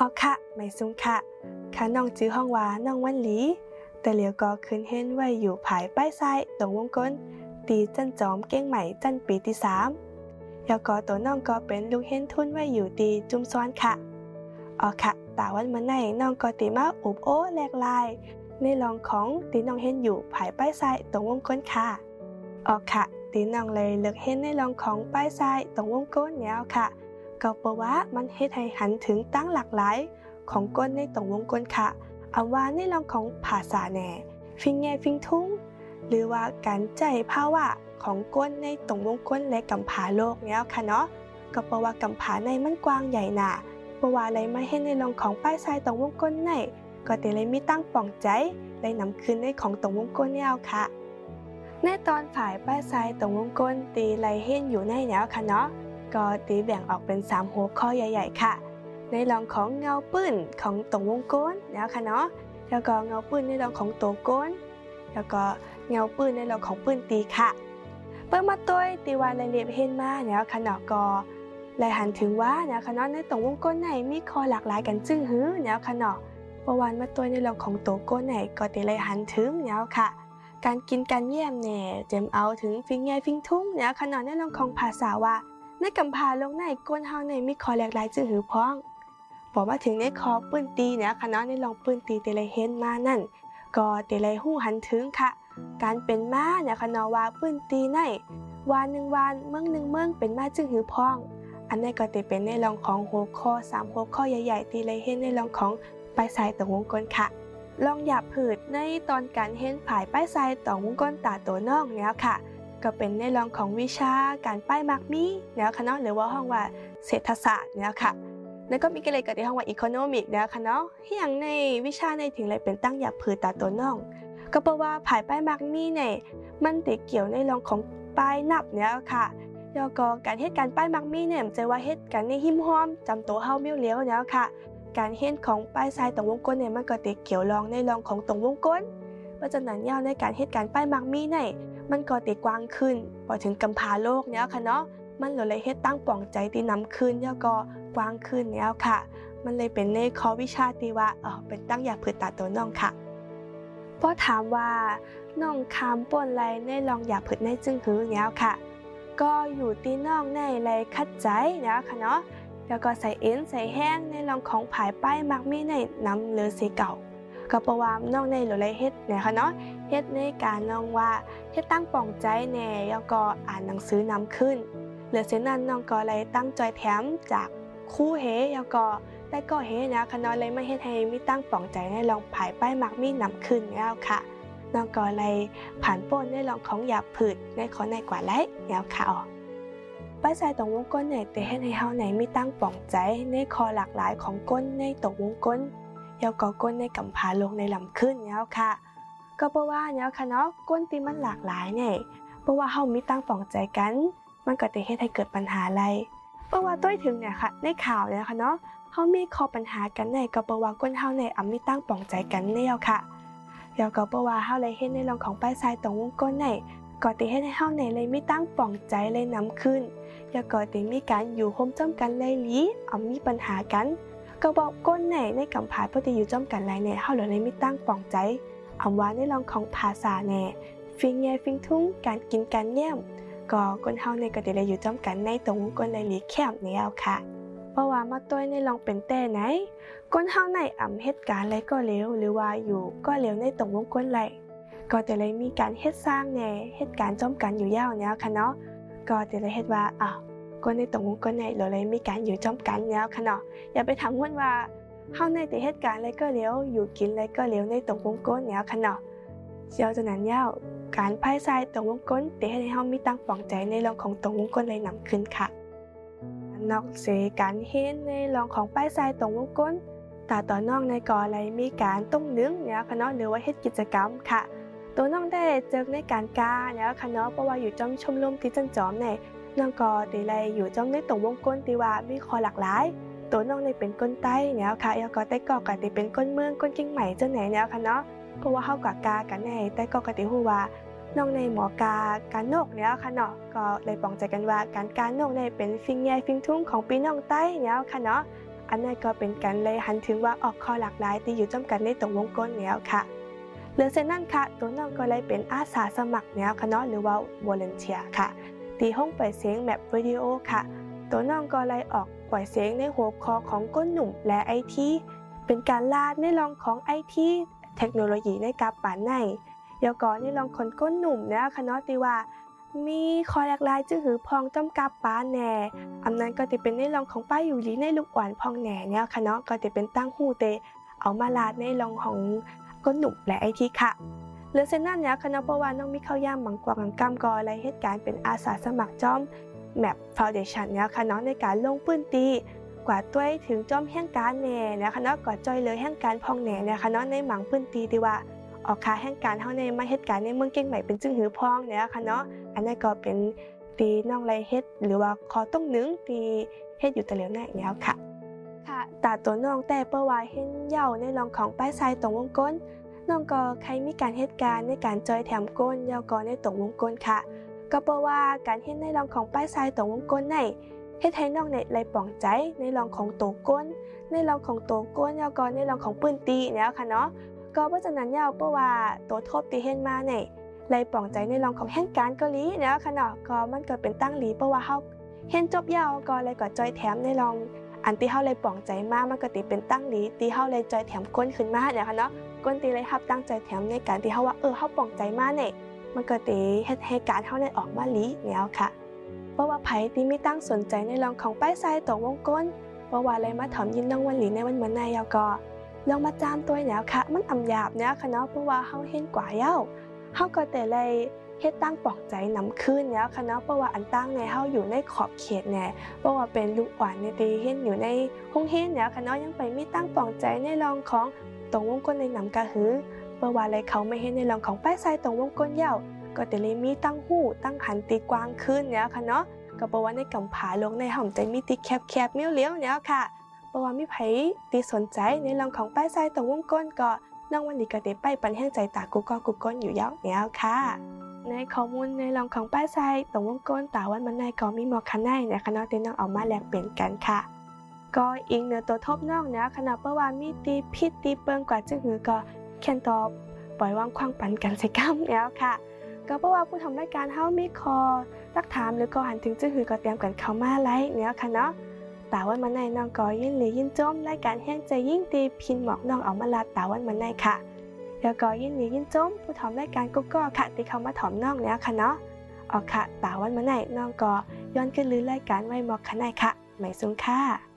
อ๋อค่ะไม่ซุงค่ะค่ะน้องจื้อห้องว่าน้องวันหลี แต่เหลียวก็ขึ้นเห็นไว้อยู่ภายป้ายซ้ายตรงวงกลมตีจันจอมเก้งใหม่จันปีที่สามแล้วก็ตัวน้องก็เป็นลูกเห็นทุนไว้อยู่ตีจุมซ้อนค่ะอ๋อค่ะต่วันมื่อไหนน้องก็ตีมาอุบโอ้แหลกลาย ในรองของตีน้องเห็นอยู่ภายป้ายซ้ายตรงวงกลมค่ะอ๋อค่ะตีน้องเลยเลือกเห็นในรองของป้ายซ้ายตรงวงกลมแนวค่ะ เพราะว่ามันเฮ็ดให้หันถึงตั้งหลากหลาย ของก้นในตรงวงกลค่ะเอาว่าในรองของภาษาแน่ ฟิงแงฟิงทุ่งหรือว่าการใจภาวะของก้นในตรงวงกลและกำผาโลกเนี้ยค่ะเนาะก็เพราะว่ากำผาในมันกว้างใหญ่หนาเพราะว่าอะไรมาเห็นในรองของป้ายทรายตรงวงกลในก็แต่เลยมีตั้งป่องใจได้นำคืนในของตรงวงกลแนวค่ะ ในตอนฝ่ายป้ายทรายตรงวงกลตีไรเห็นอยู่ในแนวค่ะเนาะ ก็ตีแบ่งออกเป็น 3 หัวข้อใหญ่ ๆ ค่ะ ในรองของเงาปื้นของตรงวงกลนะค่ะเนาะแล้วก็เงาปื้นในรองของตัวก้นแล้วก็เงาปื้นในรองของปื้นตีค่ะ เปิ้มาตัวตีวานในเรียบเห็นมาเนี่ยค่ะเนาะก็เลยหันถึงว่าเนี่ยค่ะเนาะในตรงวงกลไหนมีคอหลากหลายกันจึงหื้อเนี่ยค่ะเนาะประวันมาตัวในรองของตัวก้นไหนก็ตีเลยหันถึงเนี่ยค่ะการกินการเยี่ยมเนี่ยเจมเอาถึงฟิงไงฟิงทุ่งเนี่ยค่ะเนาะในรองของภาษาว่า ในกำพาลงในก้นเฮาในมีคอแหลกหลายจื้อหือพ้องบอกว่าถึงในคอปืนตีเนี่ยคณะในลองปืนตีเตเลเห็นมานั่น ก็เตเลหู้หันถึงค่ะ การเป็นม้าเนี่ยคณะว่าปืนตีในวานหนึ่งวานเมืองหนึ่งเมืองเป็นม้าจื้อหือพ้อง อันนี้ก็จะเป็นในรองของหัวข้อสามหัวข้อใหญ่ๆตีเลยเห็นในรองของปลายสายตรงวงกลมค่ะลองหยาบผืดในตอนการเห็นผายป้ายสายตรงวงกลตาตัวนอกเนี่ยค่ะ ก็เป็นในรองของวิชาการป้ายมักมีเนี่ยค่ะเนาะหรือว่าห้องว่าเศรษฐศาสตร์เนี่ยค่ะแล้วก็มีกันเลยกับที่ห้องว่าอีโคโนมิกเนี่ยค่ะเนาะอย่างในวิชาในถึงเลยเป็นตั้งอยากผือตาตัวน้อง ก็เพราะว่าผายป้ายมักมีเนี่ยมันติเกี่ยวในรองของป้ายนับเนี่ยค่ะแล้วก็การเหตุการป้ายมักมีเนี่ยจะว่าเหตุการในหิมห้อมจำตัวเฮามิวเลี้ยวเนี่ยค่ะ การเห็นของป้ายทรายตรงวงกลมเนี่ยมันก็ติเกี่ยวรองในรองของตรงวงกลเพราะฉะนั้นยาวในการเหตุการป้ายมักมีเนี่ย มันก็ตีกว้างขึ้นพอถึงกำพาโลกเนี้ยค่ะเนาะมันเลยเฮ็ดตั้งป่องใจที่นำขึ้นแล้วก็กว้างขึ้นเนี้ยค่ะ มันเลยเป็นในคอวิชาตีว่าเออเป็นตั้งอยากผืดตาตัวน้องค่ะพอถามว่าน้องคามป่นไรในลองอยากผืดในจึงหือเนี้ยค่ะ ก็อยู่ตีน้องในไรคัดใจเนี้ยค่ะเนาะแล้วก็ใส่เอ็นใส่แห้งในลองของผายป้ายมักมีในน้ำเลือสีเก่าก็ประวามน้องในหรือไรเฮ็ดเนี่ยค่ะเนาะ เฮ็ดในการน้องว่าเฮ็ดตั้งป่องใจแน่แล้วก็อ่านหนังสือนำขึ้นเหลือเส้นนั้นน้องก็เลยตั้งจอยแถมจากคู่เฮแล้วก็ได้ก็เฮนะค่ะเนาะเลยไม่เฮ็ดให้มีตั้งป่องใจในลองผายป้ายมักมีนำขึ้นแล้วค่ะน้องก็เลยผ่านป้นในลองของหยาบผืดในขอในกว่าไรแล้วค่ะอ๋อป้ายใส่ตรงวงก้นเนี่ยแต่ให้ในเฮาไหนมีตั้งป่องใจในคอหลากหลายของก้นในตรงวงก้นยาก็ก้นในกำพาลงในลำขึ้นแล้วค่ะ ก็เพราะว่าเนี่ยค่ะเนาะก้นตีมันหลากหลายเนี่ยเพราะว่าเฮามีตั้งปองใจกัน มันก็จะเฮ็ดให้เกิดปัญหาอะไรเพราะว่าต้วยถึงเนี่ยค่ะ ในข่าวเนี่ยค่ะเนาะเฮามีข้อปัญหากันในก็เพราะว่าก้นเฮาในอ่ำมีตั้งปองใจกันแนวค่ะแล้วก็เพราะว่าเฮาเลยเฮ็ดในรองของป้ายทรายตรงวงก้นในก็ติเฮ็ดให้เฮาในเลยมีตั้งปองใจเลยนำขึ้นแล้วก็ติมีการอยู่โฮมจ้ำกันเลยลีอ่ำมีปัญหากันก็บอกก้นไหนในกำพาพอดีอยู่จ้อมกันไรเนี่ยเฮาเลยไม่ตั้งปองใจ อำว่าในลองของภาษาแน่ฟิงแย่ฟิงทุ่งการกินการแย้มก็ก้นเฮาในก็ได้อยู่จ้อมกันในตรงก้นในหลีแคบนี่เอาค่ะเพราะว่ามาต้วในลองเป็นแต่ไหนก้นเฮาในอ่ำเหตุการณ์อะไรก็เร็วหรือว่าอยู่ก็เร็วในตรงวงก้นไรก็จะเลยมีการเฮ็ดสร้างแน่เหตุการณ์จ้อมกันอยู่ยาวเนี่ยค่ะเนาะก็จะเลยเฮ็ดว่าอ้าวก็ในตรงวงก็ในเราเลยมีการอยู่จอมกันแล้วค่ะเนาะอย่าไปทำวุ่นว่า เฮาในต่เหตุการณ์อะไรก็เลี้ยวอยู่กินอะไรก็เลี้ยวในตรงวงกลแล้วค่ะเนาะเจ้าจะนั้นยาวการไพ่ทรายตรงวงกลแต่ให้เฮามีตั้งปองใจในรองของตรงวงกลมเลยนำขึ้นค่ะ นอกเสียการเห็นในรองของป้ายทรายตรงวงกลตาต่อนอกในก่ออะไรมีการต้มนื้อเนี่ยค่ะเนาะหรือว่าเฮ็ดกิจกรรมค่ะ ตัวน้องได้เจอในการกาเนี่ยค่ะเนาะเพราะว่าอยู่จอมชมรมที่จันจอมในน้องก็ตีไลอยู่จองในตรงวงกลมตีว่ามีคอหลากหลาย ตัวน้องในเป็นก้นใต้เนี่ยค่ะแล้วก็ใต้กอกกันตีเป็นก้นเมืองก้นกิ้งใหม่เจ้าไหนเนี่ยค่ะเนาะเพราะว่าเข้ากับกากันในใต้กอกกันตีหูว่าน้องในหมอกาการนกเนี่ยค่ะเนาะก็เลยปองใจกันว่าการการนกในเป็นฟิงใหญ่ฟิงทุ่งของปีน้องใต้เนี่ยค่ะเนาะอันนั้นก็เป็นการเลยหันถึงว่าออกข้อหลากหลายที่อยู่จำกัดในตรงวงกลมแล้วค่ะเหลือเส้นนั่นค่ะ ตัวน้องก็เลยเป็นอาสาสมัครแนวคณะหรือว่า volunteer ค่ะ ตีห้องปล่อยเสียงแมปวิดีโอค่ะ ตัวน้องก็เลยออกปล่อยเสียงในหัวข้อของก้นหนุ่มและไอทีเป็นการลาดในรองของไอทีเทคโนโลยีในกาป่านในเดี๋ยวก่อนในรองคนก้นหนุ่มนะคณะตีว่า มีคอแลากหลายจื้อหือพองจำกับป้าแหน่อำนั้นก็จะเป็นในรองของป้าอยู่ลีในลูกอ่อนพองแหน่เนี่ยคณะก็จะเป็นตั้งหูเต เอามาลาดในรองของก้นหนุ่มและไอทีค่ะเลือเส้นนั่นเนี่ยคณะประวัติน้องมีเข้าย่ามบังกวางกำกออะไรเหตุการณ์เป็นอาสาสมัครจอม แมปฟาวเดชันเนี่ยคณะในการลงปืนตีกว่าต้วยถึงจอมแห่งการแหน่นะคะเนาะกว่าจอยเลยแห่งการพองแหน่นะคะเนาะในหมังพื้นตีที่ว่าออกคาแห่งการเฮาในมาเหตุการณ์ในเมืองเก่งใหม่เป็นจึงหือพองเนี่ยค่ะเนาะอันนั้นก็เป็นตีน้องไรเฮ็ดหรือว่าคอต้องนึงตีเฮ็ดอยู่แต่เหลียวหน้าแล้วค่ะค่ะตาตัวน้องแต่เปว่าเห็นเหย่าในรองของป้ายทรายตรงวงก้นน้องก็ใครมีการเหตุการณ์ในการจอยแถมก้นเยาวกอในตรงวงก้นค่ะ ก็เพราะว่าการเห็นในรองของป้ายทรายตรงวงก้นในเฮ็ดให้น้องในไรป่องใจในรองของโตก้น ในรองของโตก้นแล้วก็ในรองของปืนตีแล้วค่ะเนาะก็เพราะฉะนั้นยาวเพราะว่าตัวทบตีเห็นมาในไรป่องใจในรองของแห่งการเกาหลีแล้วค่ะเนาะก็มันก็เป็นตั้งหลีเพราะว่าเฮาเห็นจบยาวก็เลยก็จอยแถมในรองอันที่เฮาเลยป่องใจมากมันก็ติเป็นตั้งหลีตีเฮาเลยจอยแถมก้นขึ้นมาเนี่ยค่ะเนาะก้นตีเลยฮับตั้งใจแถมในการที่เฮาว่าเออเฮาป่องใจมากเนี่ย มันก็ตีเฮ็ดให้การเฮาได้ออกมาหลีแล้วค่ะเพราะว่าไผที่ไม่ตั้งสนใจในรองของป้ายทรายตัววงก้นเพราะว่าอะไรมาถอมยินน้องวันหลีในวันเหมือนนายยาวก็ลองมาจามตัวแล้วค่ะ มันอ่ำหยาบเนี่ยค่ะเนาะเพราะว่าเฮาเห็นกว่าเย้าเฮาก็แต่เลยเฮ็ดตั้งปลอกใจนำขึ้นแล้วค่ะเนาะเพราะว่าอันตั้งในเฮาอยู่ในขอบเขตแน่เพราะว่าเป็นลูกหวานในตีเห็นอยู่ในห้องเห็นแล้วค่ะเนาะยังไปมีตั้งปลอกใจในรองของตรงวงกลมในนำกะหือ เพราะว่าอะไรเขาไม่เห็นในรองของป้ายทรายตรงวงกลเย้าก็แต่เลยมีตั้งหูตั้งหันตีกว้างขึ้นแล้วค่ะเนาะก็เพระว่าในกำผาลงในห่อมใจมีตีแคบๆเมี้ยวเลี้ยวเนี่ยค่ะเพระว่ามีไผตีสนใจในรองของป้ายทรายตรงวงกลก็น้องวันนี้ก็ได้ไปปันแห้งใจตากุกก็กุกก้นอยู่ยาวแล้วค่ะ ในข้อมูลในรองของป้ายทรายตรงวงกลตาวันมันในก็มีหมอกคันในนะคะนองเต้น้องเอามาแลกเปลี่ยนกันค่ะก็อีกเนื้อตัวทบน้องนะขณะเพราะว่ามีตีพิษตีเปิงกว่าจึงหือก็ แค่นตอบปล่อยวางควางปันกันใส่กล้มแล้วค่ะ ก็เพราะว่าผู้ทำรายการเฮามีคอรักถามหรือก็หันถึงจึงหือก็เตรียมกันเข้ามาไล่เนี่ยค่ะเนาะตาวันมันในน้องก็ยินหรือยินจมรายการแห้งใจยิ่งตีพินหมอกน้องเอามาลาตาวันมันในค่ะแล้วก็ยินหรือยินจมผู้ทำรายการกุ๊กก็ค่ะที่เขามาถอมน้องเนี่ยค่ะเนาะออกค่ะตาวันมันในน้องก็ย้อนขึ้นลือรายการไว้หมอกขนายค่ะไม่สูงค่ะ